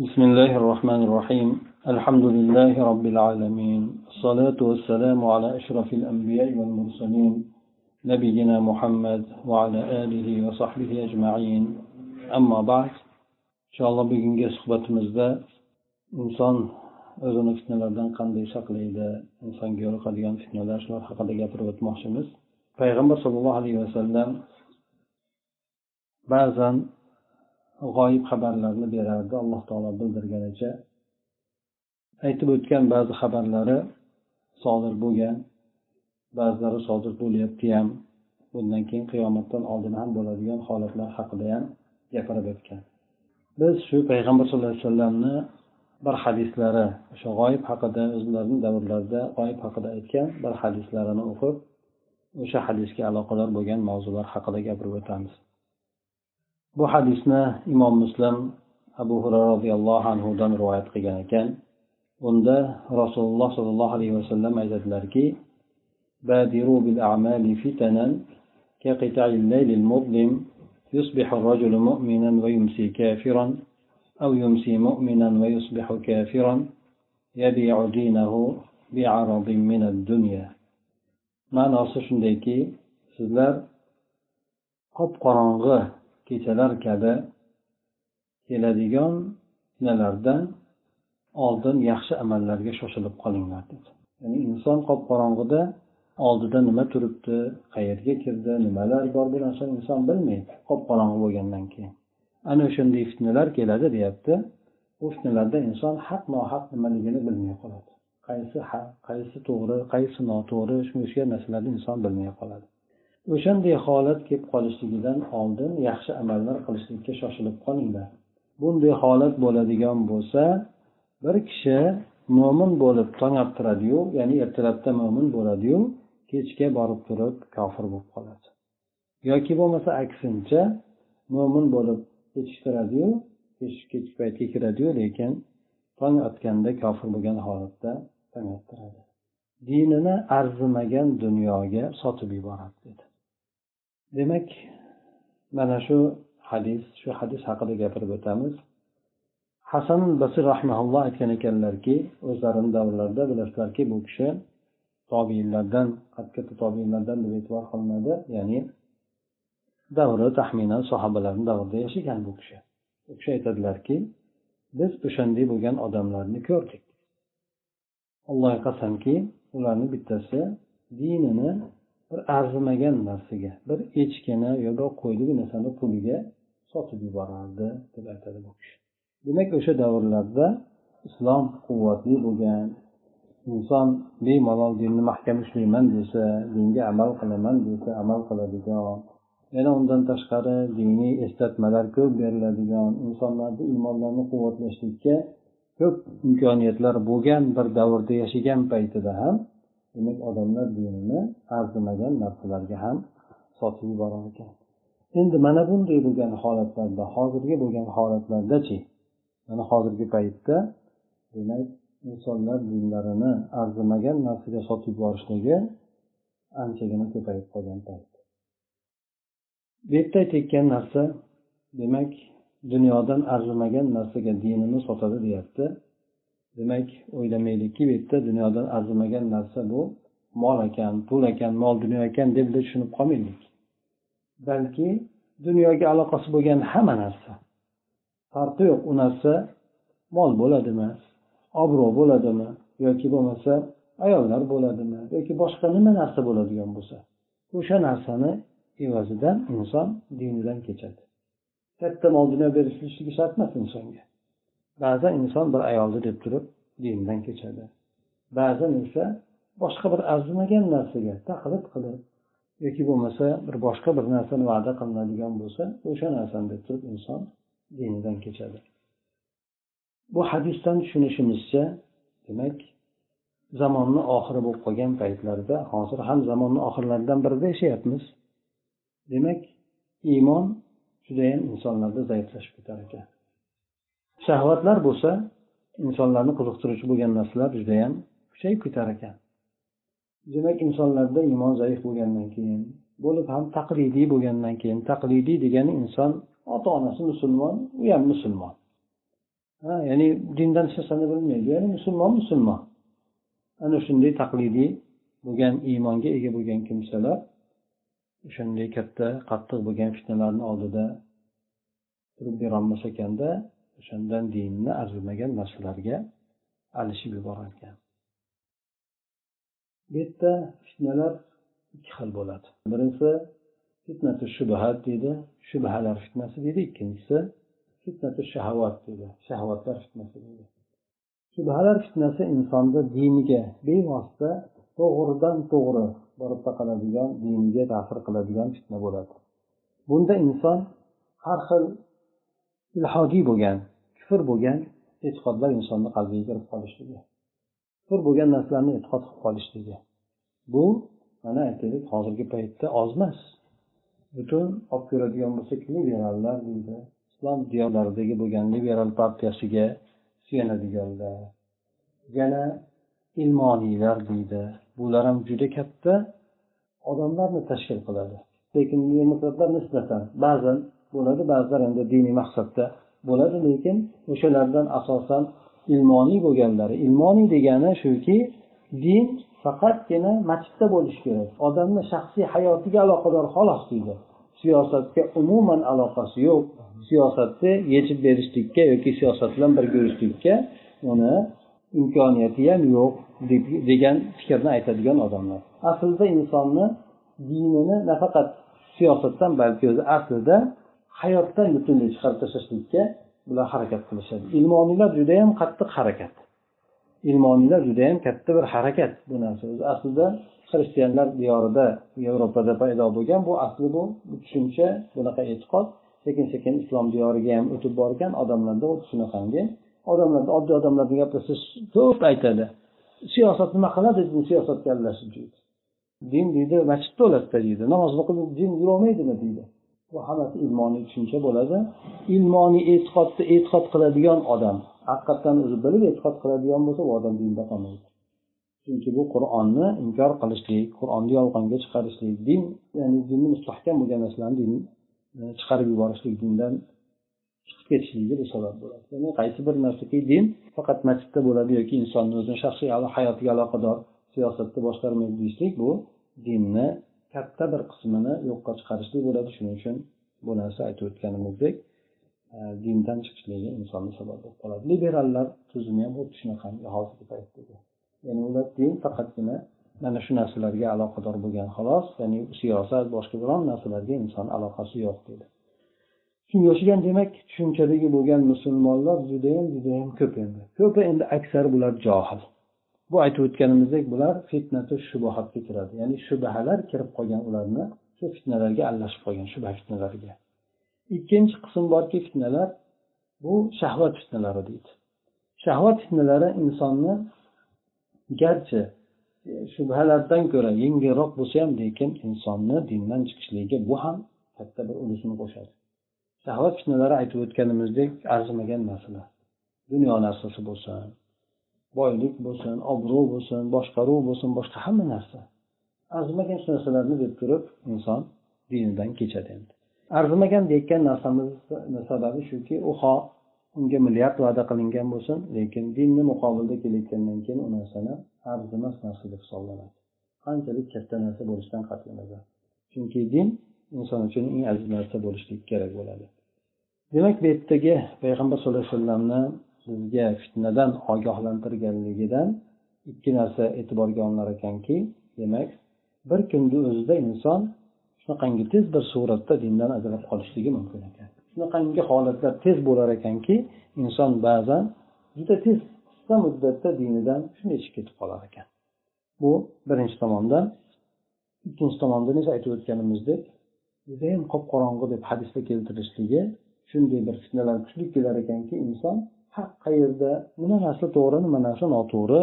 بسم الله الرحمن الرحيم. الحمد لله رب العالمين. الصلاة والسلام على أشرف الأنبياء والمرسلين نبينا محمد وعلى آله وصحبه أجمعين. أما بعد إن شاء الله بيجن صحبة مزدا إنسان أذن فتنة لدن قند شكل إذا إنسان جور قديم فتنة لاشل حق دجاجة محشمس فيغمر صلى الله عليه وسلم بعضا g'oyib xabarlarni berardi. Alloh taolo bildirganicha aytib o'tgan ba'zi xabarlari sodir bo'lgan ba'zilari sodir bo'lyapti ham. Bundan keyin qiyomatdan oldin ham bo'ladigan holatlar haqida ham gapirib o'tgan. Biz shu payg'ambar sallallohu alayhi vasallamni bir hadislari o'sha g'oyib haqida o'zlarini davrlarida g'oyib haqida aytgan bir hadislarini o'qib o'sha hadisga aloqador bo'lgan mavzular haqida gapirib o'tamiz. Bu hadisni imom muslim abu hurra roziyallohu anhudan rivoyat qilgan ekan unda rasululloh sollallohu alayhi vasallam aytadilarki بادروا بالأعمال فتنا كقطع الليل المظلم يصبح الرجل مؤمنا ويمسي كافرا أو يمسي مؤمنا ويصبح كافرا يبيع دينه بعرض من الدنيا ma'nosi shundayki sizlar qop qorong'i kechalar kabi keladigan fitnalardan oldin yaxshi amallarga shoshilib qolinglar dedi. Ya'ni inson qop qorong'ida oldida nima turibdi qayerga kirdi nimalar bor bu narsani inson bilmaydi qop qorong'i bo'lgandan keyin. Ana o'shanday fitnalar keladi deyapti. Bu fitnalarda inson haq nohaq nimaligini bilmay qoladi. Qaysi haq qaysi to'g'ri qaysi noto'g'ri shunga narsalarni inson bilmay qoladi. O'shanday holat kelib qolishligidan oldin yaxshi amallar qilishlikka shoshilib qolinglar. Bunday holat bo'ladigan bo'lsa bir kishi mo'min bo'lib tong ottiradiyu ya'ni ertalabda mo'min bo'ladiyu kechga borib turib kofir bo'lib qoladi. Yoki bo'lmasa aksincha mo'min bo'lib kechiktiradiyu kechki paytga kiradiyu lekin tong otganda kofir bo'lgan holatda tong ottiradi. Dinini arzimagan dunyoga sotib yuboradi dedi. Demak mana shu hadis shu hadis haqida gapirib o'tamiz. Hasan basir rahmaulloh aytgan ekanlarki o'zlarini davrlarida bilasizlarki bu kishi tobiinlardan katta tobiinlardan deb e'tibor qilinadi ya'ni davri taxminan sahobalarni davrida yashagan bu kishi. U kishi aytadilarki biz o'shanday bo'lgan odamlarni ko'rdik. Allohga qasamki ularni bittasi dinini bir arzimagan narsaga bir echkini yo bir qo'yni bir narsani puliga sotib yuborardi deb aytadi bu kishi. Demak o'sha davrlarda islom quvvatli bo'lgan inson bemalol dinni mahkam ushlayman desa dinga amal qilaman desa amal qiladigan yana undan tashqari diniy eslatmalar ko'p beriladigan insonlarni iymonlarini quvvatlashlikka ko'p imkoniyatlar bo'lgan bir davrda yashagan paytida ham demak odamlar dinini arzimagan narsalarga ham sotib yuborar ekan. Endi mana bunday bo'lgan holatlarda hozirgi bo'lgan holatlardachi mana hozirgi paytda demak insonlar dinlarini arzimagan narsaga sotib yuborishligi anchagina ko'payib qolgan payt. Bu yerda aytayotgan narsa demak dunyodan arzimagan narsaga dinini sotadi deyapti. Demak o'ylamaylikki bu yerda dunyodan arzimagan narsa bu. Mol ekan pul ekan mol dunyo ekan deb tushunib qolmaylik. Balki dunyoga aloqasi bo'lgan hamma narsa. Farqi yo'q u narsa mol bo'ladimi obro' bo'ladimi yoki bo'lmasa ayollar bo'ladimi yoki boshqa nima narsa bo'ladigan bo'lsa. O'sha narsani evazidan inson dinidan kechadi. Katta mol dunyo berishligi shart emas insonga. Ba'zan inson bir ayolni deb turib dindan kechadi. Ba'zan esa boshqa bir arzimagan narsaga taqlid qilib yoki bo'lmasa bir boshqa bir narsani va'da qilinadigan bo'lsa o'sha narsani deb turib inson dinidan kechadi. Bu hadisdan tushunishimizcha demak zamonni oxiri bo'lib qolgan paytlarda hozir ham zamonni oxirlaridan birida yashayapmiz. Demak iymon judayam insonlarda zaiflashib ketar ekan. Shahvatlar bo'lsa insonlarni qiziqtiruvchi bo'lgan narsalar judayam kuchayib ketar ekan. Demak insonlarda iymon zaif bo'lgandan keyin bo'lib ham taqlidiy bo'lgandan keyin taqlidiy degani inson ota onasi musulmon u ham musulmon. Ha ya'ni dindan hech narsani bilmaydi. Ya'ni musulmon musulmon. Ana shunday taqlidiy bo'lgan iymonga ega bo'lgan kimsalar o'shanday katta qattiq bo'lgan fitnalarni oldida turib berolmas ekanda o'shandan dinni arzimagan narsalarga alishib yuborarkan. Bu yerda fitnalar ikki xil bo'ladi. Birinchisi fitnatu shubhat deydi. Shubhalar fitnasi deydi. Ikkinchisi fitnatu shahavat deydi. Shahvatlar fitnasi deydi. Shubhalar fitnasi insonni diniga bevosita to'g'ridan to'g'ri borib taqaladigan diniga ta'sir qiladigan fitna bo'ladi. Bunda inson har xil ilhodiy bo'lgan kufr bo'lgan e'tiqodlar insonni qalbiga kirib qolishligi. Kufr bo'lgan narsalarni e'tiqod qilib qolishligi. Bu mana aytaylik hozirgi paytda oz emas butun olib ko'radigan bo'lsak liberallar deydi islom diyorlaridagi bo'lgan liberal partiyasiga suyanadiganlar. Yana ilmoniylar deydi bular ham juda katta odamlarni tashkil qiladi. Lekin demokratlar nisbatan ba'zan bo'ladi. Ba'zilar endi diniy maqsadda bo'ladi lekin o'shalardan asosan ilmoniy bo'lganlari ilmoniy degani shuki din faqatgina masjidda bo'lishi kerak. Odamni shaxsiy hayotiga aloqador xolos deydi. Siyosatga umuman aloqasi yo'q. Siyosatni yechib berishlikka yoki siyosat bilan birga yurishlikka uni imkoniyati ham yo'q degan fikrni aytadigan odamlar. Aslida insonni dinini nafaqat siyosatdan balki o'zi aslida hayotdan butunlay chiqarib tashlashlikka bular harakat qilishadi. Ilmoniylar judayam qattiq harakat. Ilmoniylar judayam katta bir harakat. Bu narsa o'zi aslida xristianlar diyorida yevropada paydo bo'lgan. Bu asli bu tushuncha bunaqa e'tiqod. Sekin sekin islom diyoriga ham o'tib borgan odamlarda shunaqangi. Odamlarda oddiy bilan gapirsangiz ko'p aytadi. Siyosat nima qiladi? Bu siyosatga aralashib deydi din deydi masjidda o'ladida deydi. Namoz o'qib din yurolmaydimi deydi. Bu hammasi ilmoniy tushuncha bo'ladi. Ilmoniy e'tiqodni e'tiqod qiladigan odam haqiqatdan o'zi bilib e'tiqod qiladigan bo'lsa u odam dinda qolmaydi. Chunki bu qur'onni inkor qilishlik qur'onni yolg'onga chiqarishlik din ya'ni dinni mustahkam bo'lgan narsalarni din e, chiqarib yuborishlik dindan chiqib ketishligiga bu sabab bo'ladi. Ya'ni qaysi bir narsaki din faqat masjidda bo'ladi yoki insonni o'zini shaxsiy hayotiga aloqador siyosatni boshqarmaydi deyishlik bu dinni katta bir qismini yo'qqa chiqarishlik bo'ladi. Shuning uchun bu narsa aytib o'tganimizdek e, dindan chiqishligi insonni sabab bo'lib qoladi. Liberallar tuzumi ham xuddi shunaqangi hozirgi paytdagi ya'ni ular din faqatgina mana shu narsalarga aloqador bo'lgan xolos ya'ni siyosat boshqa biron narsalarga inson aloqasi yo'q deydi shunga o'xshagan demak tushunchadagi bo'lgan musulmonlar judayam judayam ko'p endi. Ko'pi endi aksari bular johil. Bu aytib o'tganimizdek bular fitnatu shubahatga kiradi. Ya'ni shubhalar kirib qolgan ularni shu fitnalarga aralashib qolgan shubha fitnalariga. Ikkinchi qism borki fitnalar bu shahvat fitnalari deydi. Shahvat fitnalari insonni garchi shubhalardan ko'ra yengilroq bo'lsa ham lekin insonni dindan chiqishligiga bu ham katta bir ulushni qo'shadi. Shahvat fitnalari aytib o'tganimizdek arzimagan narsalar. Dunyo narsasi bo'lsin boylik bo'lsin obro' bo'lsin boshqaruv bo'lsin boshqa hamma narsa. Arzimagan shu narsalarni deb turib inson dinidan kechadi endi. Arzimagan deyotgan narsamizni sababi shuki u ho unga milliard va'da qilingan bo'lsin lekin dinni muqobilda kelayotgandan keyin u narsani arzimas narsa deb hisoblanadi. Qanchalik katta narsa bo'lishidan qat'iy nazar chunki din inson uchun eng aziz narsa bo'lishligi kerak bo'ladi. Demak bu yerdagi payg'ambar sallallohu alayhi vasallamni bizga fitnadan ogohlantirganligidan ikki narsa e'tiborga olinar ekanki demak bir kunni o'zida inson shunaqangi tez bir suratda dindan ajralib qolishligi mumkin ekan. Shunaqangi holatlar tez bo'lar ekanki inson ba'zan juda tez qisqa muddatda dinidan shunday chiqib ketib qolar ekan. Bu birinchi tomondan. Ikkinchi tomondan esa aytib o'tganimizdek judayam qop qorong'u deb hadisda keltirishligi shunday bir fitnalar kuchli kelar ekanki inson haq qayerda? Nima narsa to'g'ri nima narsa noto'g'ri?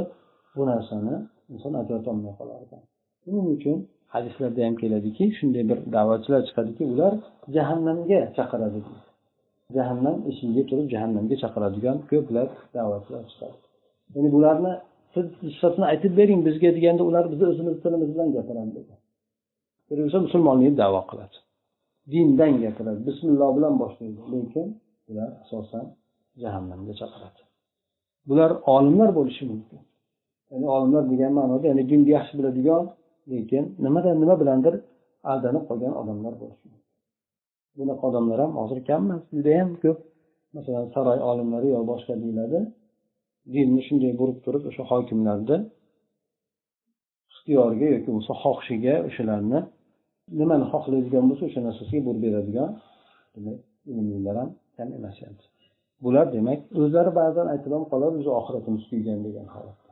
Bu narsani inson ajratolmay qolar ekan shuning uchun hadislarda ham keladiki shunday bir da'vatchilar chiqadiki ular jahannamga chaqiradi jahannam eshigiga turib jahannamga chaqiradigan ko'plab da'vatchilar chiqadi. Ya'ni bularni siz sifatini aytib bering bizga deganda ular bizni o'zimiz tilimiz bilan gapiradi bo'lsa musulmonlikni davo qiladi. Dindan gapiradi. Bismilloh bilan boshlaydi. Lekin ular asosan jahannamga chaqiradi. Bular olimlar bo'lishi mumkin. Ya'ni olimlar degan ma'noda ya'ni dinni yaxshi biladigan lekin nimadan nima bilandir aldanib qolgan odamlar bo'lishi mumkin. Bunaqa odamlar ham hozir kam emas judayam ko'p. Masalan saroy olimlari yo boshqa deyiladi dinni shunday burib turib o'sha hokimlarni ixtiyoriga yoki bo'lmasa xohishiga o'shalarni nimani xohlaydigan bo'lsa o'sha narsasiga burib beradigan ilmlilar ham kam emas endi. Bular demak o'zlari ba'zan aytib ham qoladi o'zi oxiratimiz kuygan degan holatda.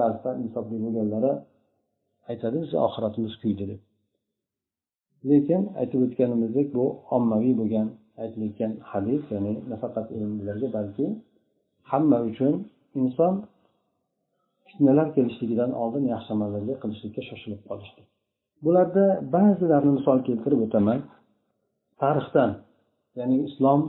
Ba'zida insofli bo'lganlari aytadi bizni oxiratimiz kuydi deb. Lekin aytib o'tganimizdek bu ommaviy bo'lgan aytilayotgan hadis ya'ni nafaqat ilmlilarga balki hamma uchun inson fitnalar kelishligidan oldin yaxshi amallarga qilishlikka shoshilib qolishlik bularda ba'zilarini misol keltirib o'taman. Tarixdan ya'ni islom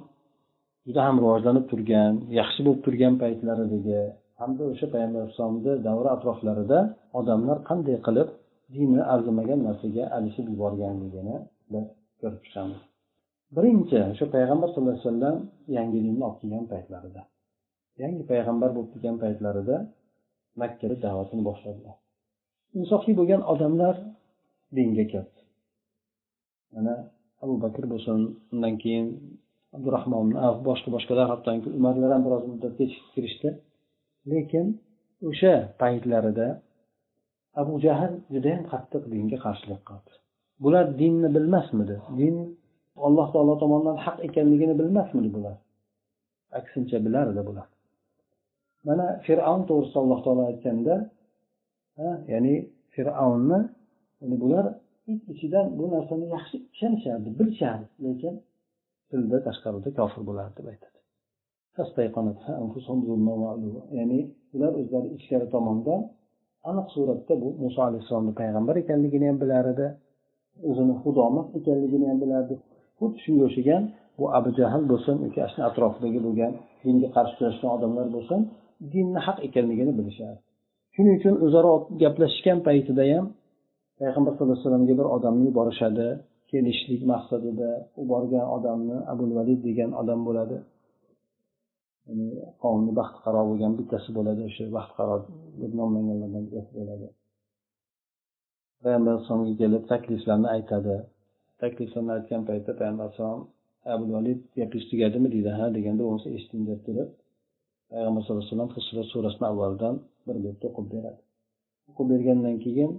juda ham rivojlanib turgan yaxshi bo'lib turgan paytlaridagi hamda o'sha payg'ambar alayhissalomni davri atroflarida odamlar qanday qilib dini arzimagan narsaga alishib yuborganligini biz ko'rib chiqamiz. Birinchi o'sha payg'ambar sallallohu alayhi vasallam yangi dinni olib kelgan paytlarida yangi payg'ambar bo'lib kelgan paytlarida makkada da'vatini boshladilar. Insofli bo'lgan odamlar dinga kirdi. Mana abu bakr bo'lsin undan keyin abdurahmon boshqa boshqalar hattoki umarlar ham biroz muddat kirishdi. Lekin o'sha paytlarida abu jahl judayam qattiq dinga qarshilik qildi. Bular dinni bilmasmidi? Din alloh taolo tomonidan haq ekanligini bilmasmidi bular? Aksincha bilardi bular. Mana fir'avn to'g'risida alloh taolo aytganda ya'ni fir'avnni ya'ni bular ich ichidan bu narsani yaxshi ishonishardi bilishardi lekin tilda tashqarida kofir bo'ladi deb aytadi. Ya'ni ular o'zlari ichkari tomondan aniq suratda bu muso alayhissalomni payg'ambar ekanligini ham bilar edi o'zini xudo emas ekanligini ham bilardi. Xuddi shunga o'xshagan bu abu jahl bo'lsin yoki ana atrofidagi bo'lgan dinga qarshi kurashgan odamlar bo'lsin dinni haq ekanligini bilishadi shuning uchun o'zaro gaplashishgan paytida ham payg'ambar sallallohu alayhi vasallamga bir odamni yuborishadi. Kelishlik maqsadida u borgan odamni abul valid degan odam bo'ladi. Ya'ni qavmni baxtiqaro bo'lgan bittasi bo'ladi o'sha baxtiqaro deb nomlanganlardan bittasi bo'ladi. Payg'ambar alayhisalomga kelib takliflarni aytadi. Takliflarni aytgan paytda payg'ambar alayhisalom abul valid gapingiz tugadimi deydi. Ha deganda bo'lmasa eshiting deb turib payg'ambar sallallohu alayhi vasallam fusilat surasini avvaldan bir betda o'qib beradi. O'qib bergandan keyin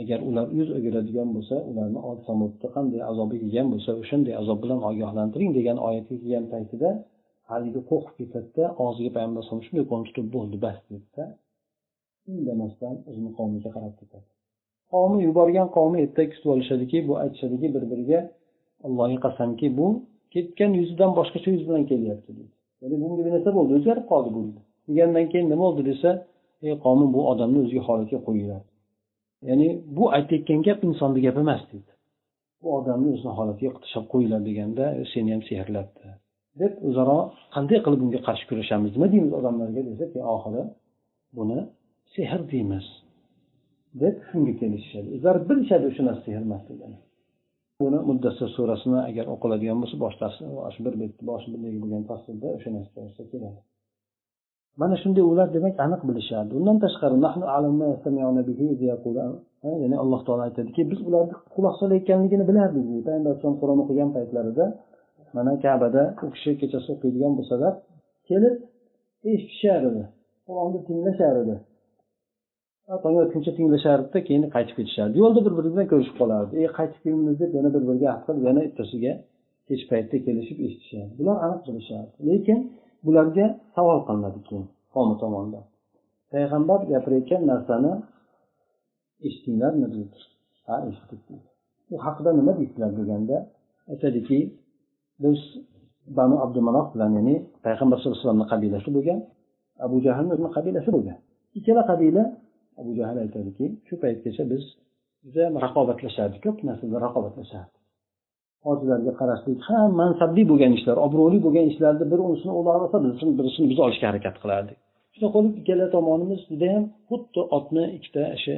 agar ular yuz o'giradigan bo'lsa ularni ot samudni qanday azobi kelgan bo'lsa o'shanday azob bilan ogohlantiring degan oyatga kelgan paytida haligi qo'rqib ketadida og'ziga payg'ambar alayhisalom shunday qo'lini tutib bo'ldi bas dedida indamasdan o'zini qavmiga qarab ketadi. Qavmi yuborgan qavmi ertaga kutib olishadiki bu aytishadiki bir biriga allohga qasamki bu ketgan yuzidan boshqacha yuz bilan kelyapti deydi ya'ni bunga bir narsa bo'ldi o'zgarib qoldi bu degandan keyin nima bo'ldi desa ey qavmi bu odamni o'ziga holatga qo'yinglar. Ya'ni bu aytayotgan gap insonni gapi emas deydi. Bu odamni o'zini holatiga tashlab qo'yinglar deganda seni ham sehrlabdi deb o'zaro qanday qilib bunga qarshi kurashamiz nima deymiz odamlarga desak oxiri buni sehr deymiz deb shunga kelishishadi. O'zlari bilishadi o'sha narsa sehr emasligini buni muddassir surasini agar o'qiladigan bo'lsa boshqasi shu bir betni boshi bundagi bo'lgan tafsirda o'sha narsa to'g'risida keladi. Mana shunday ular demak aniq bilishardi. Undan tashqari ya'ni alloh taolo aytadiki biz ularni quloq solayotganligini bilardik payg'ambar alayhisalom qur'on o'qigan paytlarida mana kabada u kishi kechasi o'qiydigan bo'lsalar kelib eshitishar edi qur'onni tinglashar edi tong otguncha tinglashardida keyin qaytib ketishardi. Yo'lda bir biri bilan ko'rishib qolardi. Ey qaytib kelamiz deb yana bir biriga ahd qilib yana ertasiga kech paytda kelishib eshitishardi bular aniq bilishardi. Lekin bularga savol qilinadi keyin qavmi tomonidan payg'ambar gapirayotgan narsani eshitdinglarmi deydi ha eshitdik deydi bu haqida nima deysizlar deganda aytadiki biz banu abdumanof bilan ya'ni payg'ambar sallallohu alayhi vasallamni qabilasi bo'lgan abu jahlni o'zini qabilasi bo'lgan. Ikkala qabila abu jahl aytadiki shu paytgacha biz juda raqobatlashardi ko'p narsada raqobatlashardi hojilarga qarashlik ham mansabli bo'lgan ishlar obro'li bo'lgan ishlarni bir unisini olsa birisini birisini biz olishga harakat qilardik. Shunaqa qilib ikkala tomonimiz judayam xuddi otni ikkita o'sha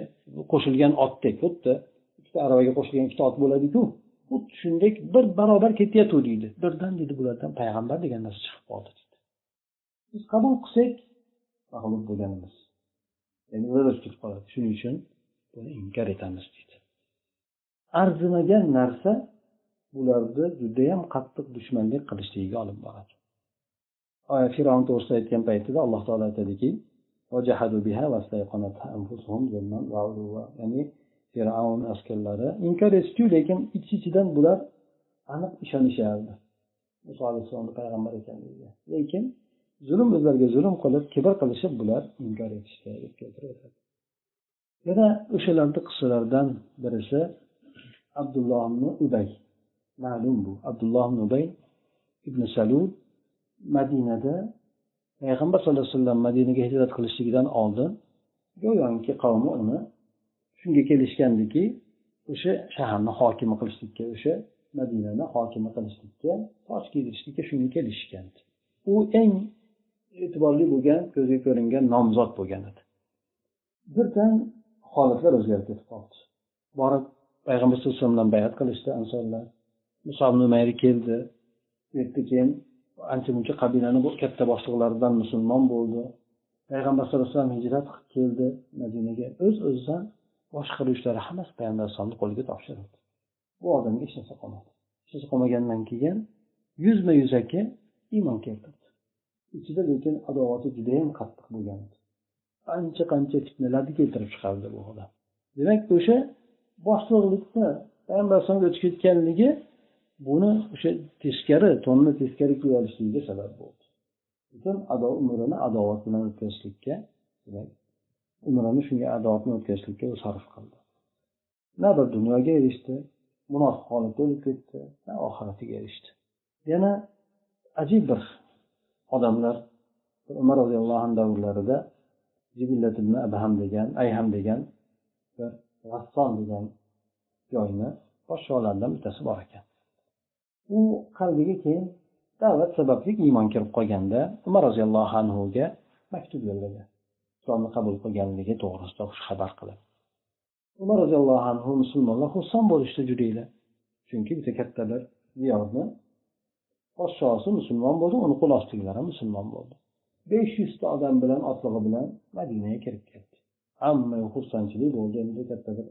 qo'shilgan otdek xuddi ikkita aravaga qo'shilgan ikkita ot bo'ladiku. Xuddi shunday bir barobar ketyapti deydi. Birdan deydi bulardan payg'ambar degan narsa chiqib qoldi deydi biz qabul qilsak mag'lub bo'lganmiz. Ya'ni ular ketib qoladi. Shuning uchun buni inkor etamiz deydi. Arzimagan narsa bularni judayam qattiq dushmanlik qilishligiga olib boradi. Fir'avn to'g'risida aytgan paytida alloh taolo aytadiki ya'ni fir'avn askarlari inkor etishdiyu lekin ich ichidan bular aniq ishonishardi. Muso alayhissalomni payg'ambar ekanligiga. Lekin zulm o'zlariga zulm qilib kibr qilishib bular inkor etishdi deb keltiradi yana o'shalarni qissalaridan birisi abdulloh ibn ubay. Ma'lum bu. Abdulloh ibn ubay ibn salul madinada payg'ambar sallallohu alayhi vasallam madinaga hijrat qilishligidan oldin go'yoki qavmi uni shunga kelishgandiki o'sha shaharni hokimi qilishlikka o'sha madinani hokimi qilishlikka soch kiydirishlikka shunga kelishgan. U eng e'tiborli bo'lgan ko'zga ko'ringan nomzod bo'lgan edi. Birdan holatlar o'zgarib ketib qoldi. Borib payg'ambar sallallohu alayhi vasallam bilan bayat qilishdi ansonlar. Musob umayr keldi u yerda keyin ancha muncha qabilani katta boshliqlaridan musulmon bo'ldi. Payg'ambar sallallohu alayhi vasallam hijrat qilib keldi madinaga. O'z öz o'zidan boshqaruv ishlari hammasi payg'ambar alayhisalomni qo'liga topshirildi. Bu odamga hech narsa qolmadi. Hech narsa qolmagandan keyin yuzma yuzaki iymon keltirdi. Ichida lekin adovati judayam qattiq bo'lgan ancha qancha fitnalarni keltirib chiqardi bu odam. Demak o'sha boshliqlikni payg'ambar alayhisalomga o'tib ketganligi buni o'sha teskari to'nni teskari kiyib olishligiga sabab bo'ldi. Butun umrini adovat bilan o'tkazishlikka demak umrini shunga adovat bilan o'tkazishlikka u sarf qildi. Na bir dunyoga erishdi munofiq holatda o'lib ketdi na oxiratiga erishdi. Yana ajib bir odamlar umar roziyallohu anhu davrlarida jibillat ibn abham degan ayham degan bir g'asson degan joyni podsholardan bittasi bor ekan. U qalbiga keyin da'vat sababli iymon kirib qolganda umar roziyallohu anhuga maktub yo'lladi. Islomni qabul qilganligi to'g'risida xushxabar qilib umar roziyallohu anhu musulmonlar xursand bo'lishdi judaylar chunki bitta katta bir diyorni podshosi musulmon bo'ldi uni qo'l ham musulmon bo'ldi. Besh yuzta odam bilan otlig'i bilan madinaga kirib keldi hamma xursandchilik bo'ldi. Endi katta bir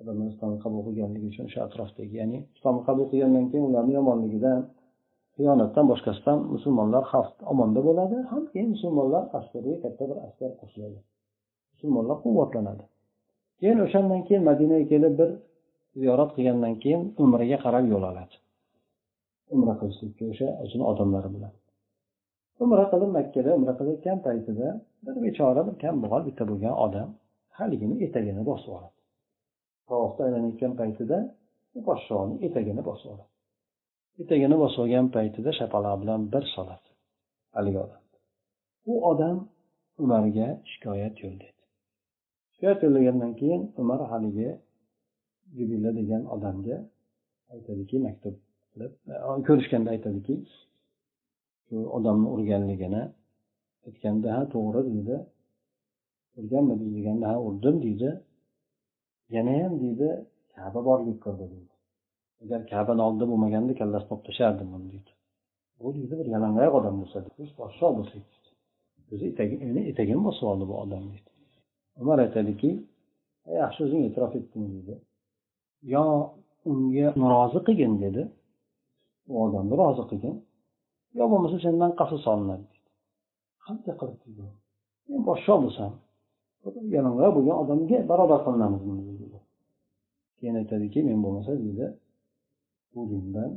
odamlar islomni qabul qilganligi uchun o'sha atrofdagi ya'ni islomni qabul qilgandan keyin ularni yomonligidan xiyonatdan boshqasidan musulmonlar xavf omonda bo'ladi ham keyin musulmonlar askariga katta bir askar qo'shiladi. Musulmonlar quvvatlanadi. Keyin o'shandan keyin madinaga kelib bir ziyorat qilgandan keyin umraga qarab yo'l oladi. Umra qilishlikka o'sha o'zini odamlari bilan. Umra qilib makkada umra qilayotgan paytida bir bechora bir kambag'al bitta bo'lgan odam haligini etagini bosib oladi. Tavofda aylanayotgan paytida podshoni etagini bosib oladi etagini bosib olgan paytida shapaloq bilan bir soladi haligi odam. U odam umarga shikoyat yo'llaydi shikoyat yo'llagandan keyin umar haligi jibilla degan odamga aytadiki maktub qilib e, ko'rishganda aytadiki shu odamni urganligini aytganda ha to'g'ri deydi urganmiding deganda ha urdim deydi. Yanayam deydi kaba borlik qildi deydi. Agar kabani oldida bo'lmaganda kallasini olib tashlardim uni deydi. Bu deydi bir yalangoyoq odam bo'lsa podsho bo'lsa o'zi meni etagim bosib oldi bu odam deydi. Umar aytadiki yaxshi o'zing e'tirof etding deydi. Yo unga rozi qilgin dedi. U odamni rozi qilgin. Yo bo'lmasa sendan qasos olinadi deydi. Qanday qilib? deydi men podsho bo'lsam yalang'oyoq bo'lgan odamga barobar qilinamiz deydi keyin aytadiki men bo'lmasa deydi bu dindan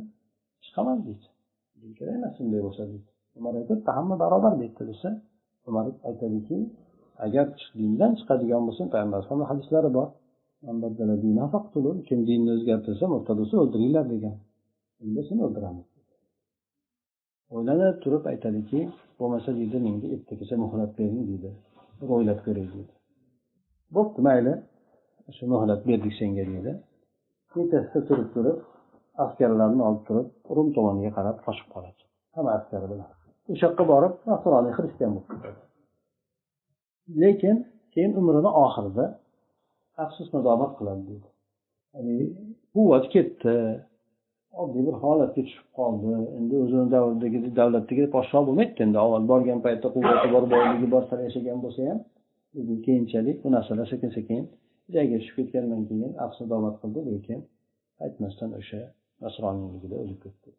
chiqaman deydi din kerak emas unday bo'lsa deydi umar aytadi hamma barobar deydi desa. Umar aytadiki agar dindan chiqadigan bo'lsa payg'ambar alayhisalomni hadislari bor. Kim dinni o'zgartirsa murtad bo'lsa o'ldiringlar degan. Unda seni o'ldiramiz o'ylanib turib aytadiki bo'lmasa deydi menga ertagacha muhlat bering deydi bir o'ylab ko'ray deydi bo'pti mayli. Shu muhlat berdik senga deydi kechasida turib turib askarlarni olib turib rum tomoniga qarab qochib qoladi. Hamma askari bilan. O'sha yoqqa borib nasroniy xristian bo'lib ketadi. Lekin keyin umrini oxirida afsus nadomat qiladi deydi ya'ni quvvati ketdi. Oddiy bir holatga tushib qoldi. Endi o'zini davridagi davlatdagi podsho bo'lmaydida endi. Avval borgan paytda quvvati bor boyligi bor sal yashagan bo'lsa ham lekin keyinchalik bu narsalar sekin sekin joyiga tushib ketgandan keyin afs qildi lekin aytmasdan o'sha nasroniyligida o'lib ketdi.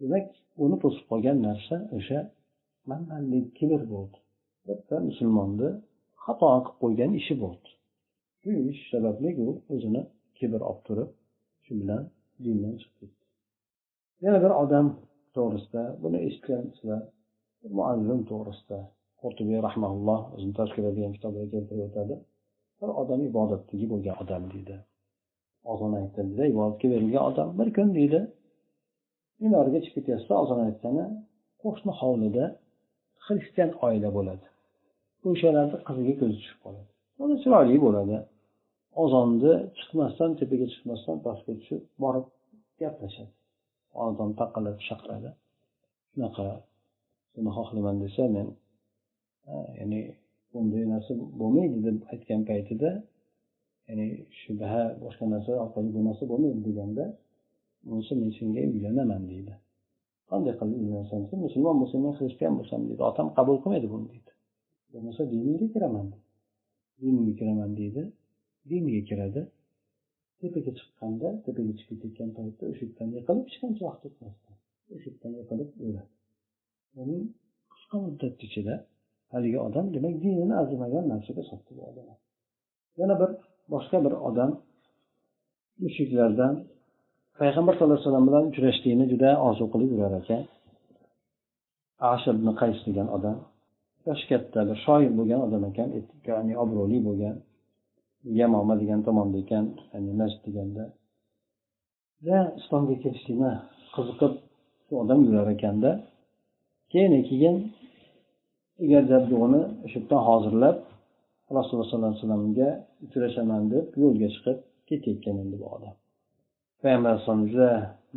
Demak uni to'sib qolgan narsa o'sha manmanlik kibr bo'ldi. Bitta musulmonni xato qilib qo'ygan ishi bo'ldi. Shu ish sababli u o'zini kibr olib turib shu bilan dindan chiqib ketdi. Yana bir odam to'g'risida buni eshitgansizlar muallim to'g'risida qurtubiy rahmaulloh o'zini tashkil degan kitobida keltirib o'tadi. Bir odam ibodatdagi bo'lgan odam deydi. Ozon aytdida ibodatga berilgan odam bir kun deydi. Minorga chiqib ketyapsa ozon aytgani qo'shni hovlida xristian oila bo'ladi. O'shalarni qiziga ko'zi tushib qoladi. Uni chiroyli bo'ladi. Ozonni chiqmasdan tepaga chiqmasdan pastga tushib borib gaplashadi. Ozon taqillatib chaqiradi. Shunaqa seni xohlayman desa men ya'ni bunday narsa bo'lmaydi deb aytgan paytida ya'ni shubha boshqa narsa orqali bu narsa bo'lmaydi deganda unisi men senga uylanaman deydi. Qanday qilib uylanasan sen? Musulmon bo'lsang men xristian bo'lsam deydi. Otam qabul qilmaydi buni deydi. Bo'lmasa diningga kiraman diningga kiraman deydi. Diniga kiradi. Tepaga chiqqanda tepaga chiqib ketgan paytda o'sha yerdan yiqilib hech qancha vaqt o'tmasdan o'sha yerdan yiqilib o'ladi. Uning qisqa muddat ichida haligi odam demak dinini arzimagan narsaga sotdi bu odam yana bir boshqa bir odam mushuklardan payg'ambar sallallohu alayhi vasallam bilan uchrashlikni juda orzu qilib yurar ekan. Ash ibn qays degan odam yoshi katta bir shoir bo'lgan odam ekan ya'ni obro'li bo'lgan yamoma degan tomonda ekan ya'ni najd deganda. Juda islomga kelishlikni qiziqib shu odam yurar ekanda. Keyin keyin egar jabdug'ini o'sha yerdan hozirlab rasululloh sollallohu alayhi vasallamga uchrashaman deb yo'lga chiqib ketayotgan endi bu odam. Payg'ambar alayhissalom juda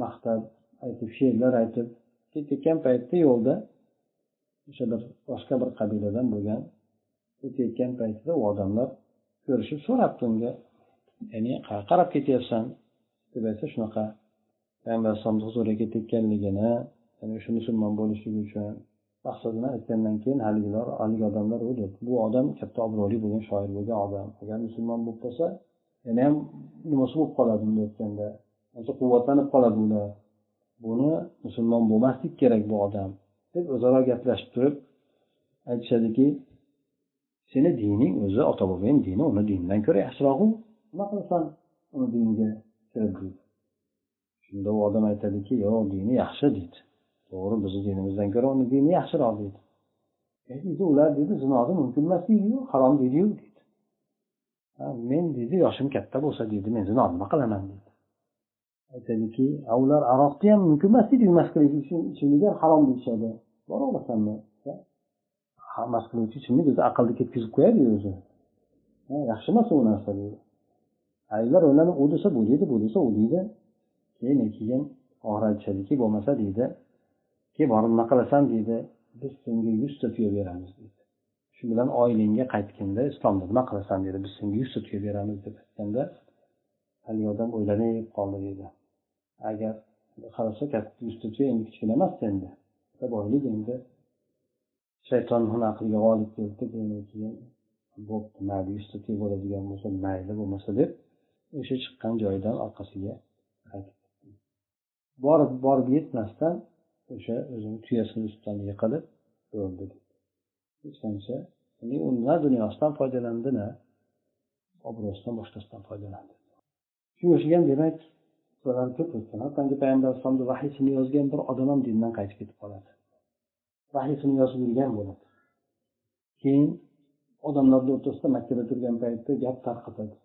maqtab aytib she'rlar aytib ketayotgan paytda yo'lda o'sha bir boshqa bir qabiladan bo'lgan ketayotgan paytida u odamlar ko'rishib so'rabdi unga ya'ni qayerga qarab ketyapsan? deb aytsa shunaqa payg'ambar alayhissalomni huzuriga ketayotganligini ya'ni o'sha musulmon bo'lishligi uchun maqsadini aytgandan keyin haligilar haligi odamlar u deb bu odam katta obro'li bo'lgan shoir bo'lgan odam. Agar musulmon bo'lib qolsa yana ham nimasi bo'lib qoladi bunday aytganda? Ancha quvvatlanib qoladi ular buni musulmon bo'lmaslik kerak bu odam deb o'zaro gaplashib turib aytishadiki seni dining o'zi ota bobong dini uni dinidan ko'ra yaxshirog'u nima qilasan uni diniga kirib? deydi shunda u odam aytadiki yo'q dini yaxshi deydi to'g'ri bizni dinimizdan ko'ra uni dini yaxshiroq deydi. E, deydi ular deydi zinoni mumkin emas deydiyu harom deydiyu deydi. Men deydi yoshim katta bo'lsa deydi men zino nima qilaman deydi. Aytadiki ular aroqni ham mumkin emas deydi mast qiluvchi ichimlik ham harom deyishadi. Boraolasanmi mast qiluvchi ichimlik o'zi aqlni ketkazib qo'yadi o'zi. Yaxshi emas u narsa deydi. Ayollar o'ylanib u desa bu deydi bu desa u deydi keyin keyin oxiri aytishadiki bo'lmasa deydi. Keyin borib nima qilasan deydi. Biz senga yuzta tuya beramiz deydi. Shu bilan oilangga qaytganda islomda nima qilasan deydi. Biz senga yuzta tuya beramiz deb aytganda haligi odam o'ylanib qoldi deydi. Agar qarasa katta yuzta tuya endi kichkina emas endi boylik endi. Shayton uni aqliga g'olib keldi keyin bo'pti. Mayli yuzta tuya bo'ladigan bo'lsa mayli bo'lmasa deb o'sha chiqqan joyidan orqasiga qaytib borib borib yetmasdan o'sha o'zini tuyasini ustidan yiqilib o'ldi hech qancha. U na dunyosidan foydalandi na obro'sidan boshqasidan foydalandi shunga o'xshagan demak ko'p hattoki payg'ambar alayhisalomni vahiysini yozgan bir odam ham dindan qaytib ketib qoladi. Vahiysini yozib yurgan bo'ladi. Keyin odamlarni o'rtasida makkada turgan paytda gap tarqatadi.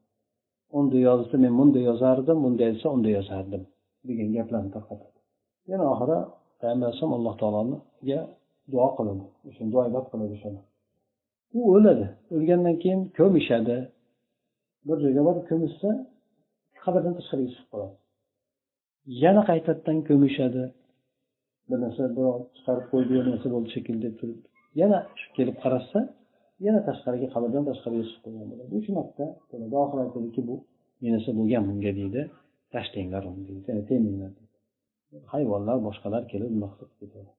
Unday yozsa men bunday yozardim bunday desa unday yozardim degan gaplarni tarqatadi. Yana oxiri payg'ambar alayhisalom alloh taologa duo qiladi o'sha duo ibodat qiladi o'shani u o'ladi. O'lgandan keyin ko'mishadi. Bir joyga borib ko'mishsa qabrdan tashqariga chiqib qoladi. Yana qaytadan ko'mishadi. Bir narsa birov chiqarib qo'ydi bir narsa bo'ldi shekilli deb turib. Yana kelib qarashsa yana tashqariga qabrdan tashqariga chiqib qo'ygan bo'ladi. Uch marta oxiri aytadiki bu bir narsa bo'lgan bunga deydi. Tashlanglar uni deydi teminglar hayvonlar boshqalar kelib nima qilib ketadi?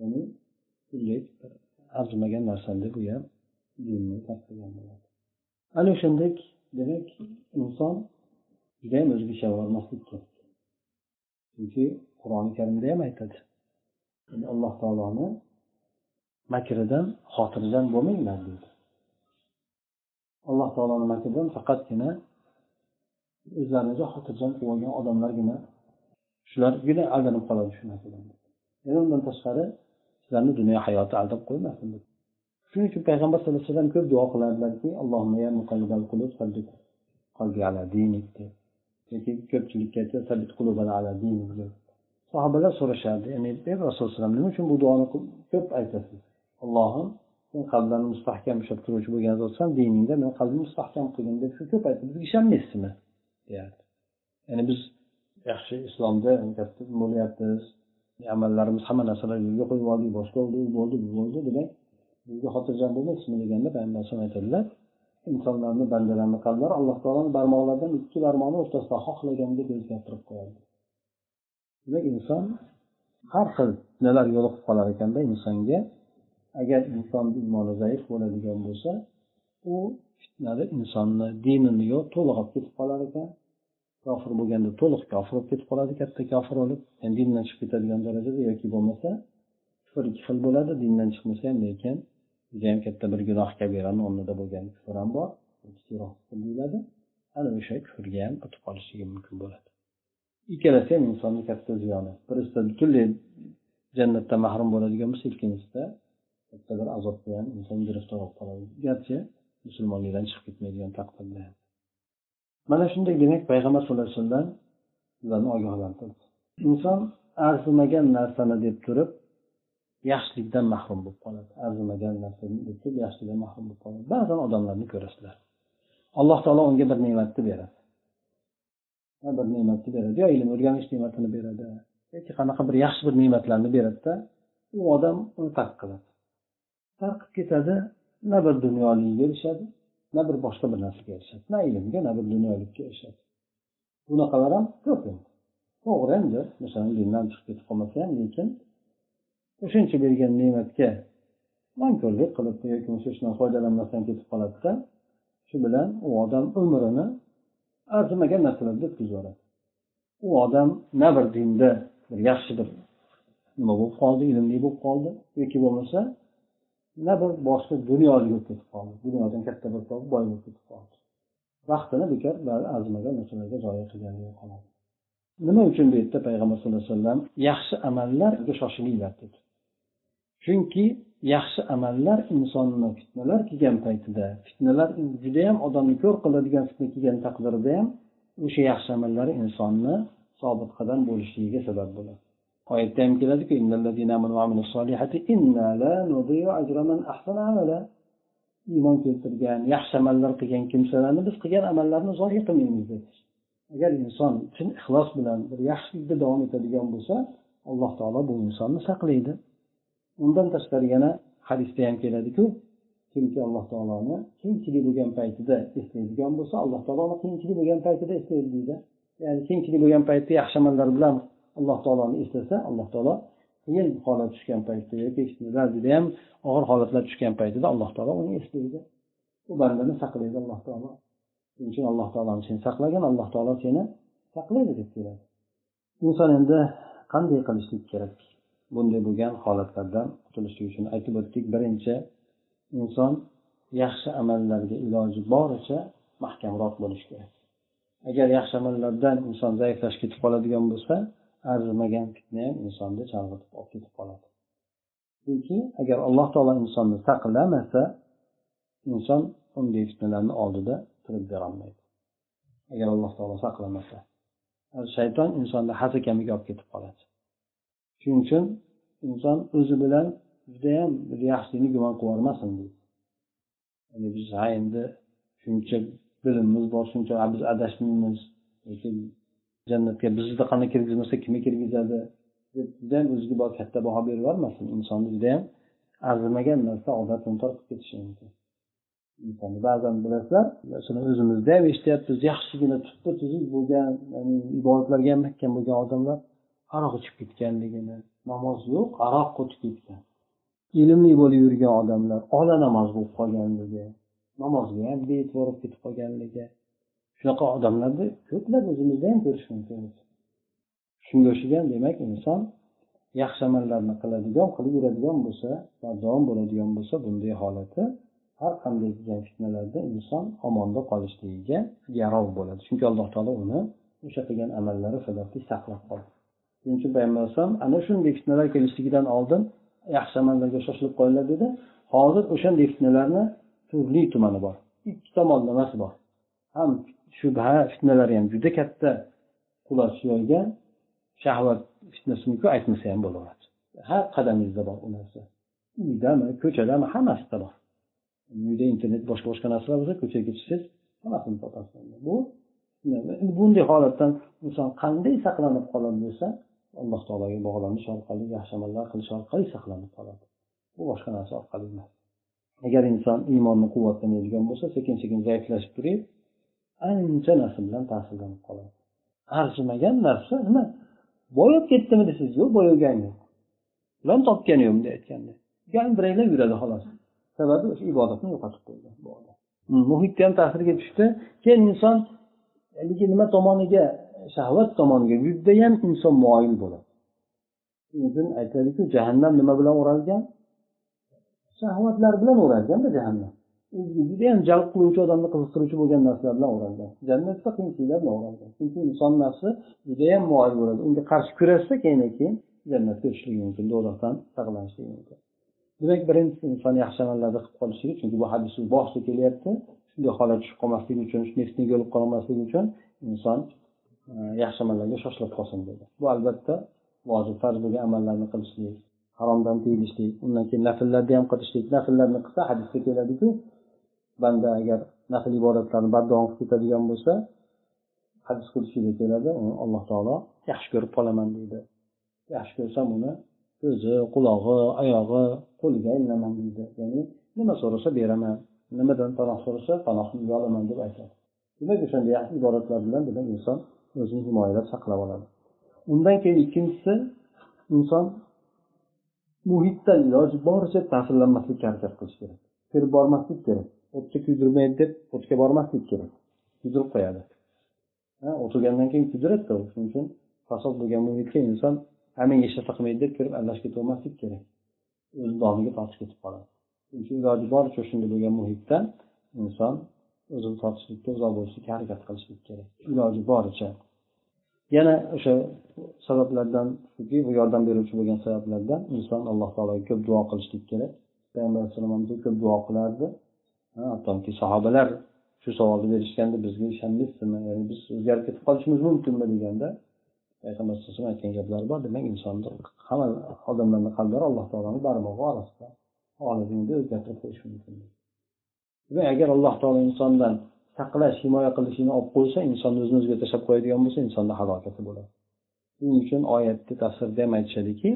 Ya'ni arzimagan narsani deb u ham dinni tark qilgan bo'ladi. Ana o'shandek demak inson judayam o'ziga ishonib kerak. Chunki qur'oni karimda ham aytadi. Alloh taoloni makridan xotirjam bo'lmanglar deydi alloh taoloni makridan faqatgina o'zlarini xotirjam qilib olgan odamlargina shulargina aldanib qoladi shu narsadan. Yana undan tashqari sizlarni dunyo hayoti aldab qo'ymasin deb shuning uchun payg'ambar sallallohu alayhi vasallam ko'p duo qilardilarki yoki ko'pchilikka sahobalar so'rashardi ya'ni ey rasululloh nima uchun bu duoni ko'p aytasiz? Allohim sen qalblarni mustahkam ushlab turuvchi bo'lgan zotsan diningda meni qalbimni mustahkam qilgin deb shu ko'p aytdi. Bizga ishonmaysizmi? deyardi. Ya'ni biz yaxshi islomda bo'lyapmiz amallarimiz hamma narsalar yo'lga qo'yib oldik boshqa bo'ldi u bo'ldi bu bo'ldi demak bizga xotirjam bo'lmaysizmi deganda payg'ambar alayhisalom aytadilar insonlarni bandalarni qalblari alloh taoloni barmoqlaridan ikki barmoqni o'rtasida xohlagandek o'zgartirib qo'yadi. Demak inson har xil fitnalar yo'liqib qolar ekanda insonga agar insonni iymoni zaif bo'ladigan bo'lsa u fitnada insonni dinini yo'q to'lg'ab ketib qolar ekan. Kofir bo'lganda to'liq kofir bo'lib ketib qoladi katta kofir bo'lib yani dindan chiqib ketadigan darajada yoki bo'lmasa kufr ikki xil bo'ladi. Dindan chiqmasa ham lekin judayam katta bir gunoh kabirani o'rnida bo'lgan kufr ham bor. Kichikroq deyiladi. Ana o'sha kufrga ham o'tib qolishligi mumkin bo'ladi. Ikkalasi ham insonni katta ziyoni. Birisida butunlay jannatdan mahrum bo'ladigan bo'lsa ikkinchisida katta bir azobga ham inson giriftor bo'lib qoladi. Garchi musulmonlikdan chiqib ketmaydigan taqdirda ham. Mana shunday demak payg'ambar sallallohu alayhi vasallam bizlarni ogohlantirdi. Inson arzimagan narsani deb turib yaxshilikdan mahrum bo'lib qoladi. Arzimagan narsani deb turib yaxshilikdan mahrum bo'lib qoladi. Ba'zan odamlarni ko'rasizlar. Alloh taolo unga bir ne'matni beradi. Bir ne'matni beradi. Yo ilm o'rganish ne'matini beradi yoki qanaqa bir yaxshi bir ne'matlarni beradida u odam uni tark qiladi. Tarqib ketadi na bir dunyoligiga erishadi na bir boshqa bir narsaga erishadi. Na ilmga na bir dunyolikka erishadi. Bunaqalar ham ko'p endi. To'g'ri endi masalan dindan chiqib ketib qolmasa ham lekin o'shancha bergan ne'matga nonko'rlik qilib yoki bo'lmasa shundan foydalanmasdan ketib qoladida shu bilan u odam umrini arzimagan narsalarda o'tkazib yuboradi u odam na bir dinda bir yaxshi bir nima bo'lib qoldi? Ilmli bo'lib qoldi. Yoki bo'lmasa na bir boshqa dunyoga o'tib ketib qoldi dunyodan katta bir boy bo'lib ketib qoldi vaqtini bekor arzimagan narsalarga zoya qilganligi qoladi nima uchun bu yerda payg'ambar sallallohu alayhi vasallam yaxshi amallarga shoshilinglar dedi? Chunki yaxshi amallar insonni fitnalar kelgan paytida fitnalar judayam odamni ko'r qiladigan fitna kelgan taqdirda ham o'sha yaxshi amallar insonni sobit qadam bo'lishligiga sabab bo'ladi. Oyatda ham keladiku iymon keltirgan yaxshi amallar qilgan kimsalarni biz qilgan amallarni zoyi qilmaymiz deydi. Agar inson chin ixlos bilan bir yaxshilikda davom etadigan bo'lsa alloh taolo bu insonni saqlaydi. Undan tashqari yana hadisda ham keladiku kimki alloh taoloni qiyinchilik bo'lgan paytida eslaydigan bo'lsa alloh taolo uni qiyinchilik bo'lgan paytida eslaydi deydi. Ya'ni qiyinchilik bo'lgan paytda yaxshi amallar bilan alloh taoloni eslasa alloh taolo qiyin holat tushgan paytda yoki judayam og'ir holatlar tushgan paytida alloh taolo uni eslaydi. U bandani saqlaydi alloh taolo. Shuning uchun alloh taoloni seni saqlagin alloh taolo seni saqlaydi deb keladi. Inson endi qanday qilishlik kerak? Bunday bo'lgan holatlardan qutulishlik uchun aytib o'tdik. Birinchi inson yaxshi amallarga iloji boricha mahkamroq bo'lishi kerak. Agar yaxshi amallardan inson zaiflashib ketib qoladigan bo'lsa arzimagan fitna ham insonni chalg'itib olib ketib qoladi. Chunki agar alloh taolo insonni saqlamasa inson unday fitnalarni oldida turib berolmaydi. Agar alloh taolo saqlamasa shayton insonni hasakamiga olib ketib qoladi. Shuning uchun inson o'zi bilan judayam bir yaxshilikni gumon qilib yubormasin deydi. Ya'ni biz ha endi shuncha bilimimiz bor shuncha biz adashmaymiz lekin jannatga bizni qanday kirgizmasa kimga kirgizadi deb judayam o'ziga bor katta baho berib yubormasin. Insonni judayam arzimagan narsa odatini tortib ketishi mumkin. Insonni ba'zan bilasizlar masalan o'zimizda ham eshityapmiz. Yaxshigina tuppa tuzuk bo'lgan ya'ni ibodatlarga ham mahkam bo'lgan odamlar aroq ichib ketganligini namoz yo'q aroq qotib ketgan. Ilmli bo'lib yurgan odamlar ola namoz bo'lib qolganligi namozga ham bee'tibor bo'lib ketib qolganligi shunaqa odamlarni ko'plab o'zimizda ham ko'rish mumkin shunga o'xshagan demak inson yaxshi amallarni qiladigan qilib yuradigan bo'lsa davom bo'ladigan bo'lsa bunday holati har qanday kelgan fitnalarda inson omonda qolishligiga yarog' bo'ladi. Chunki alloh taolo uni o'sha qilgan amallari sababli saqlab qoldi. Shuning uchun payg'ambar alayhisalom ana shunday fitnalar kelishligidan oldin yaxshi amallarga shoshilib qo'yinglar dedi. Hozir o'shanday fitnalarni turli tumani bor. Ikki tomonlamasi bor? Ham shubha fitnalari ham juda katta. Quloch yoygan shahvat fitnasiniku aytmasa ham bo'laveradi. Har qadamingizda bor u narsa. Uydami ko'chadami hammasida bor. Uyda internet boshqa boshqa narsalar bo'lsa ko'chaga chiqsangiz hammasini topasiz bu bunday holatdan inson qanday saqlanib qoladi desa alloh taologa bog'lanish orqali yaxshi amallar qilish orqali saqlanib qoladi. Bu boshqa narsa orqali emas. Agar inson iymonni quvvatlanadigan bo'lsa sekin sekin zaiflashib turib ancha narsa bilan ta'sirlanib qoladi. Arzimagan narsa nima boyib ketdimi desangiz yo'q boyagani yo'q. Ilon topgani yo'q bunday aytganda. Gandiraylab yuradi xolos. Sababi o'sha ibodatni yo'qotib qo'ydi bu odam. Hmm, muhitga ham ta'siriga tushdi. Keyin inson haligi nima tomoniga shahvat tomoniga judayam inson moyil bo'ladi. Shuning uchun aytadiku jahannam nima bilan o'ralgan? Shahvatlar bilan o'ralganda jahannam. O'ziga judayam jalb qiluvchi odamni qiziqtiruvchi bo'lgan narsalar bilan o'ralgan jannatda qiyinchiliklar bilan o'ralgan chunki inson nafsi judayam moyil bo'ladi. Unga qarshi kurashsa keyin keyin jannatga o'tishligi mumkin do'zaxdan saqlanishligi mumkin. Demak birinchisi inson yaxshi amallarni qilib qolishligi chunki bu hadis boshida kelyapti. Shunday holat tushib qolmasligi uchun nefsniga o'lib qolmasligi uchun inson e, yaxshi amallarga shoshilib qolsin dedi. Bu albatta vojib farz bo'lgan amallarni qilishlik haromdan tiyilishlik undan keyin nafllarni ham qilishlik nafllarni qilsa hadisda keladiku banda agar nafl ibodatlarni bardavom qilib ketadigan bo'lsa hadis qudusiyda keladi uni alloh taolo yaxshi ko'rib qolaman deydi. Yaxshi ko'rsam uni ko'zi qulog'i oyog'i qo'liga aylanaman deydi. Ya'ni nima so'rasa beraman nimadan panoh so'rasa panohimga olaman deb aytadi. Demak o'shanday ibodatlar bilan demak inson o'zini himoyalab saqlab oladi. Undan keyin ikkinchisi inson muhitdan iloji boricha ta'sirlanmaslikka harakat qilish kerak. Kirib bormaslik kerak. O'tga kuydirmaydi deb o'tga bormaslik kerak. Kuydirib qo'yadi. O'tirgandan keyin kuydiradida shuning uchun fasod bo'lgan muhitga inson menga hech narsa qilmaydi deb kirib aralashib ketavermaslik kerak. O'z domiga tortib ketib qoladi. Shuning uchun iloji boricha shunday bo'lgan muhitdan inson o'zini tortishlikka uzoq bo'lishlikka harakat qilishlik kerak. Iloji boricha. Yana o'sha sabablardan shuki bu yordam beruvchi bo'lgan sabablardan inson alloh taologa ko'p duo qilishlik kerak. Payg'ambar alayhisalom ko'p duo qilardi. Hattoki sahobalar shu savolni berishganda bizga ishonmaysizmi? Ya'ni biz o'zgarib ketib qolishimiz mumkinmi deganda payg'ambar alayhi vasallam aytgan gaplari bor demak insonni hamma odamlarni qalblari alloh taoloni barmog'i orasida. Xohlaganida o'zgartirib qo'yish mumkin. Demak agar alloh taolo insondan saqlash himoya qilishini olib qo'ysa insonni o'zini o'ziga tashlab qo'yadigan bo'lsa insonni halokati bo'ladi. Shuning uchun oyatni tafsirda ham aytishadiki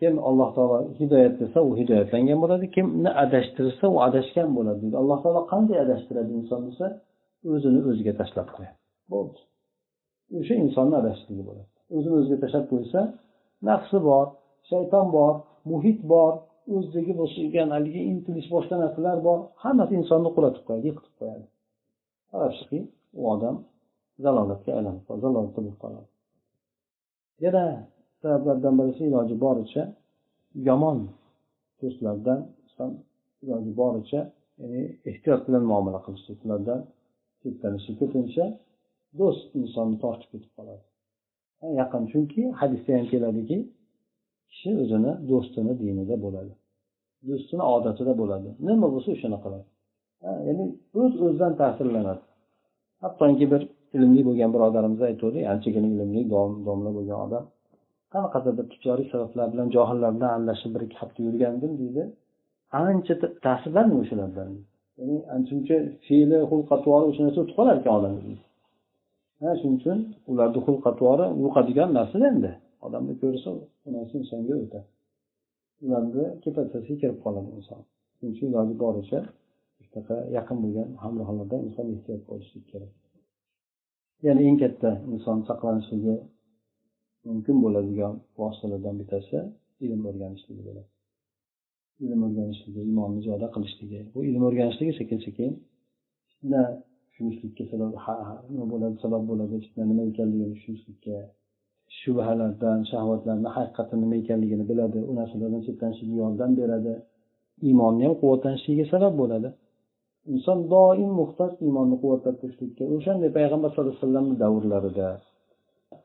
kim alloh taolo hidoyat desa u hidoyatlangan bo'ladi. Kimni adashtirsa u adashgan bo'ladi deydi. Alloh taolo qanday adashtiradi inson desa o'zini o'ziga tashlab qo'yadi. Bo'ldi. O'sha insonni adashishligi bo'ladi. O'zini o'ziga tashlab qo'ysa nafsi bor shayton bor muhit bor o'zidagi bo'lgan haligi intilish boshqa narsalar bor hammasi insonni qulatib qo'yadi yiqitib qo'yadi. Qarabsizki u odam zalolatga aylanib qoladi zalolatda bo'lib qoladi. Yana sabablardan birisi iloji boricha yomon do'stlardan iloji boricha ya'ni ehtiyot bilan muomala qilishlik ulardan chetlanishlik ko'pincha do'st insonni tortib ketib qoladi. Yaqin chunki hadisda ham keladiki kishi o'zini do'stini dinida bo'ladi do'stini odatida bo'ladi. Nima bo'lsa o'shani qiladi. Ya'ni o'z o'zidan ta'sirlanadi. Hattoki bir ilmli bo'lgan birodarimiz aytuvdi anchagina ilmli domla bo'lgan odam qanaqadir bir tijoriy sabablar bilan johillar bilan aralashib bir ikki hafta yurgandim deydi. Ancha ta'sirlandim o'shalardan. Ya'ni ancha muncha fe'li xulq atvori o'sha narsa o'tib qolar ekan odamni shuning uchun ularni xulq atvori yuqadigan narsa endi. Odamni ko'rsa u narsa insonga o'tadi ularni kepatasiga kirib qoladi inson. Shuning uchun iloji boricha shunaqa yaqin bo'lgan hamrohlardan inson ehtiyot bo'lishlik kerak. Ya'ni eng katta inson saqlanishligi mumkin bo'ladigan vositalardan bittasi ilm o'rganishligi bo'ladi ilm o'rganishligi iymonni ziyoda qilishligi. Bu ilm o'rganishligi sekin sekin fitna tushunishlikka sabab nima bo'ladi sabab bo'ladi fitna nima ekanligini tushunishlikka shubhalardan shahvatlarni haqiqati nima ekanligini biladi. U narsalardan chetlanishiga yordam beradi. Iymonni ham quvvatlanishiga sabab bo'ladi. Inson doim muhtoj iymonni quvvatlantirishlikka o'shanday payg'ambar sallallohu alayhi vasallamni davrlarida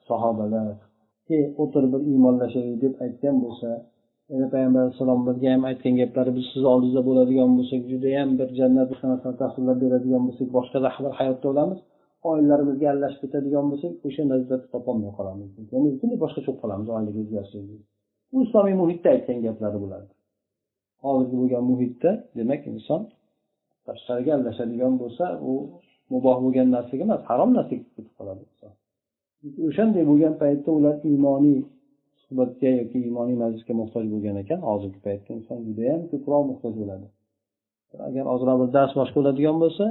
sahobalar o'tir bir iymonlashaylik deb aytgan bo'lsa yana payg'ambar alayhissalom bizga ham aytgan gaplari biz sizni oldingizda bo'ladigan bo'lsak judayam bir jannat tasvirlab beradigan bo'lsak boshqa bir hayotda bo'lamiz. Oilalarimizga aralashib ketadigan bo'lsak o'sha lazzatni topolmay qolamiz. Ya'ni butunlay boshqacha bo'lib qolamiz oilaga o'zgarishlik bu islomiy muhitda aytgan gaplari bo'ladi. Hozirgi bo'lgan muhitda demak inson tashqariga aralashadigan bo'lsa u muboh bo'lgan narsaga emas harom narsaga ketib qoladi o'shanday bo'lgan paytda ular iymoniy suhbatga yoki iymoniy majlisga muhtoj bo'lgan ekan. Hozirgi paytda inson judayam ko'proq muhtoj bo'ladi. Agar ozroq bir dars boshqa bo'ladigan bo'lsa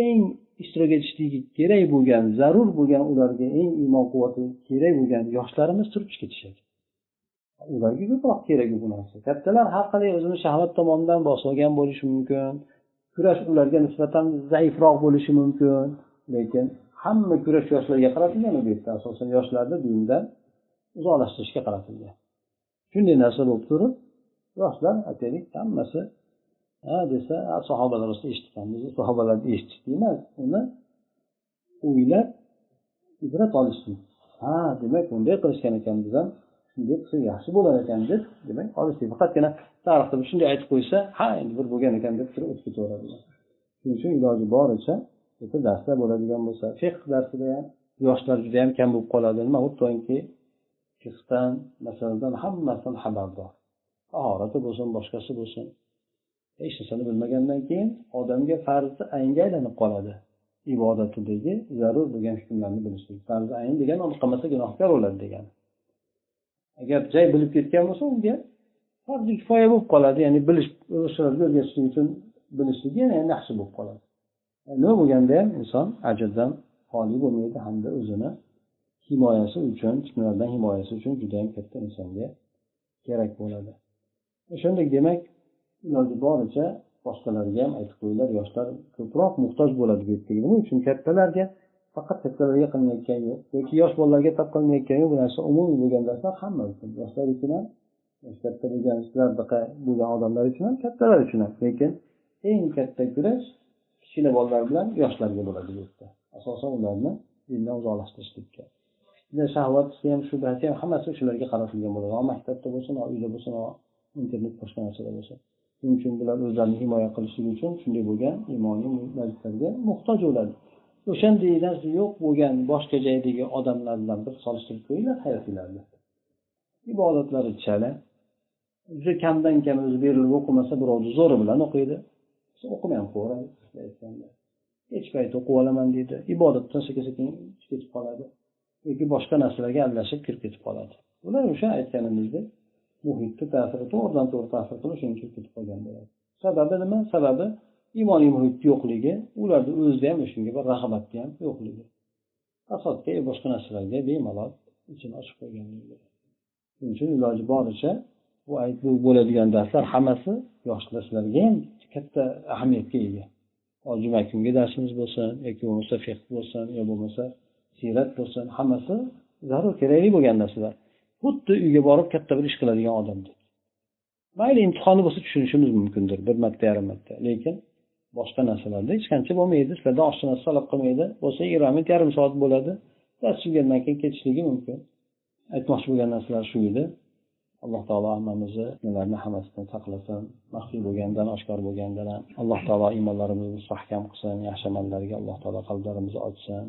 eng ishtirok etishligi kerak bo'lgan zarur bo'lgan ularga eng iymon quvvati kerak bo'lgan yoshlarimiz turib ketishadi ularga ko'proq kerak bu narsa. Kattalar har qanday o'zini shahvat tomonidan bosib olgan bo'lishi mumkin. Kurash ularga nisbatan zaifroq bo'lishi mumkin lekin hamma kurash yoshlarga qaratilgan bu yerda. Asosan yoshlarni dindan uzoqlashtirishga qaratilgan. Shunday narsa bo'lib turib yoshlar aytaylik hammasi ha desa sahobalar orasida eshitganmiz sahobalarni eshitishlik emas uni o'ylab ibrat olishlik ha demak bunday qilishgan ekan biz ham shunday qilsa yaxshi bo'lar ekan deb demak olishlik faqatgina tarixda shunday aytib qo'ysa ha endi bir bo'lgan ekan deb turib o'tib ketaveradi. Shuning uchun iloji boricha bitta darslar bo'ladigan bo'lsa fiq darsida ham yoshlar juda yam kam bo'lib qoladi. Nima hattoki fiqdan masaladan hammasidan xabardor. Tahorati bo'lsin boshqasi bo'lsin. Hech narsani bilmagandan keyin odamga farzi aynga aylanib qoladi. Ibodatidagi zarur bo'lgan hukmlarni bilishlik. Farzi ayn degani uni qilmasa gunohkor bo'ladi degani. Agar jay bilib ketgan bo'lsa unga farzi kifoya bo'lib qoladi. Ya'ni bilish o'shalarga o'rgatishlik uchun bilishligi yana yaxshi bo'lib qoladi. Nima bo'lganda ham inson ajrdan xoli bo'lmaydi hamda o'zini himoyasi uchun fitnalardan himoyasi uchun judayam katta insonga kerak bo'ladi. O'shandek demak iloji boricha boshqalarga ham aytib qo'yinglar yoshlar ko'proq muhtoj bo'ladi bu yerdagi nima uchun kattalarga faqat kattalarga qilinayotgani yo'q yoki yosh bolalarga atab qilinayotgani yo'q bu narsa umumiy bo'lgan narsa hamma uchun yoshlar uchun ham katta bo'lgan bo'lgan odamlar uchun ham kattalar uchun ham. Lekin eng katta kurash kichkina bolalar bilan yoshlarga bo'ladi bu yerda. Asosan ularni dindan uzoqlashtirishlikka. Shahvati ham shubhasi ham hammasi o'shalarga qaratilgan bo'ladi. Maktabda bo'lsin uyda bo'lsin internet boshqa narsada bo'lsin. Shuning uchun bular o'zlarini himoya qilishlik uchun shunday bo'lgan iymoniy majlislarga muhtoj bo'ladi. O'shanday narsa yo'q bo'lgan boshqa joydagi odamlar bilan bir solishtirib ko'ringlar hayotinglarni ibodatlari chala. Juda kamdan kam o'zi berilib o'qimasa birovni zo'ri bilan o'qiydi. O'qimay ham qo'yaveradi hech payt o'qib olaman deydi ibodatdan sekin sekin ketib qoladi yoki boshqa narsalarga aralashib kirib ketib qoladi bular o'sha aytganimizdek muhitni ta'siri to'g'ridan to'g'ri ta'sir qilib o'shaga kirib ketib qolgan bo'ladi sababi nima sababi iymoniy muhitni yo'qligi ularni o'zida ham shunga bir rag'batni ham yo'qligi fasodga boshqa narsalarga bemalol ichini ochib qo'yganligi shuning uchun iloji boricha bu bu bo'ladigan darslar hammasi yoshlarga ham katta ahamiyatga ega. Juma kungi darsimiz bo'lsin yoki bo'lmasa fiq bo'lsin yo bo'lmasa siyrat bo'lsin hammasi zarur kerakli bo'lgan narsalar. Xuddi uyga borib katta bir ish qiladigan odamdek mayli imtihoni bo'lsa tushunishimiz mumkindir bir marta yarim marta. Lekin boshqa narsalarda hech qancha bo'lmaydi. Sizlardan oshcha narsa talab qilmaydi. Bo'lsa yigirma minut yarim soat bo'ladi. Dars tugagandan keyin ketishligi mumkin. Aytmoqchi bo'lgan narsalar shu edi. alloh taolo hammamizni nimalarni hammasidan saqlasin maxfiy bo'lgandan oshkor bo'lgandan ham alloh taolo iymonlarimizni mustahkam qilsin yaxshi amallarga alloh taolo qalblarimizni ochsin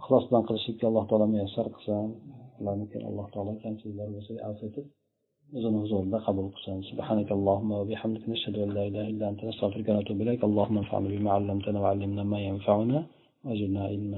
ixlos bilan qilishlikka alloh taolo muyassar qilsin ularni keyin alloh taolo kamchiliklar bo'lsa afv etib o'zini huzurida qabul qilsin سبحانك اللهم وبحمدك نشهد أن لا إله إلا أنت نستغفرك ونتوب إليك اللهم انفعنا بما علمتنا وعلمنا ما ينفعنا وزدنا علما